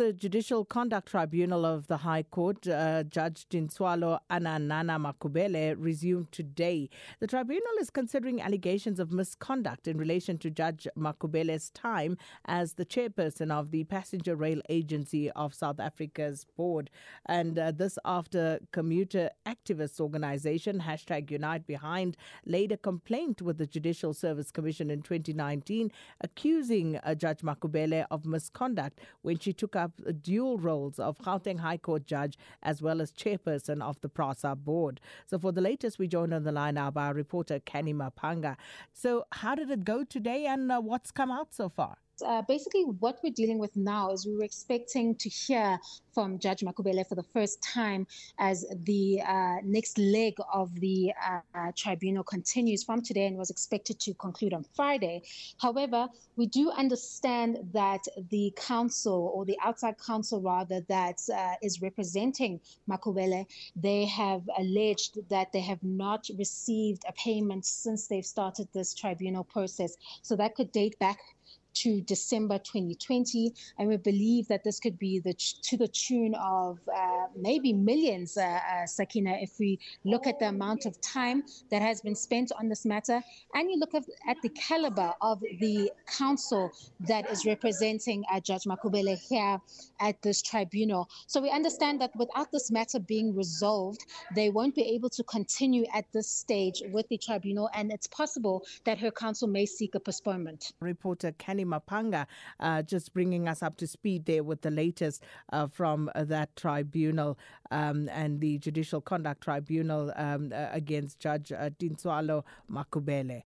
the Judicial Conduct Tribunal of the High Court, uh, Judge Dinswalo Ananana Makubele, resumed today. The tribunal is considering allegations of misconduct in relation to Judge Makubele's time as the chairperson of the Passenger Rail Agency of South Africa's board. And uh, this after commuter activist organization, hashtag Unite Behind, laid a complaint with the Judicial Service Commission in 2019, accusing uh, Judge Makubele of misconduct when she took up dual roles of Gauteng High Court judge as well as chairperson of the PRASA board. So for the latest, we joined on the line now by our reporter Kenny Mapanga. So how did it go today and uh, what's come out so far? Uh, basically, what we're dealing with now is we were expecting to hear from Judge Makubele for the first time as the uh, next leg of the uh, tribunal continues from today and was expected to conclude on Friday. However, we do understand that the council or the outside council rather that uh, is representing Makubele, they have alleged that they have not received a payment since they've started this tribunal process. So that could date back to December 2020, and we believe that this could be the to the tune of uh, maybe millions, uh, uh, Sakina, if we look at the amount of time that has been spent on this matter, and you look at, at the caliber of the council that is representing uh, Judge Makubele here at this tribunal. So we understand that without this matter being resolved, they won't be able to continue at this stage with the tribunal, and it's possible that her council may seek a postponement. Reporter Kenny Mapanga uh, just bringing us up to speed there with the latest uh, from uh, that tribunal um, and the Judicial Conduct Tribunal um, against Judge uh, Dinswalo Makubele.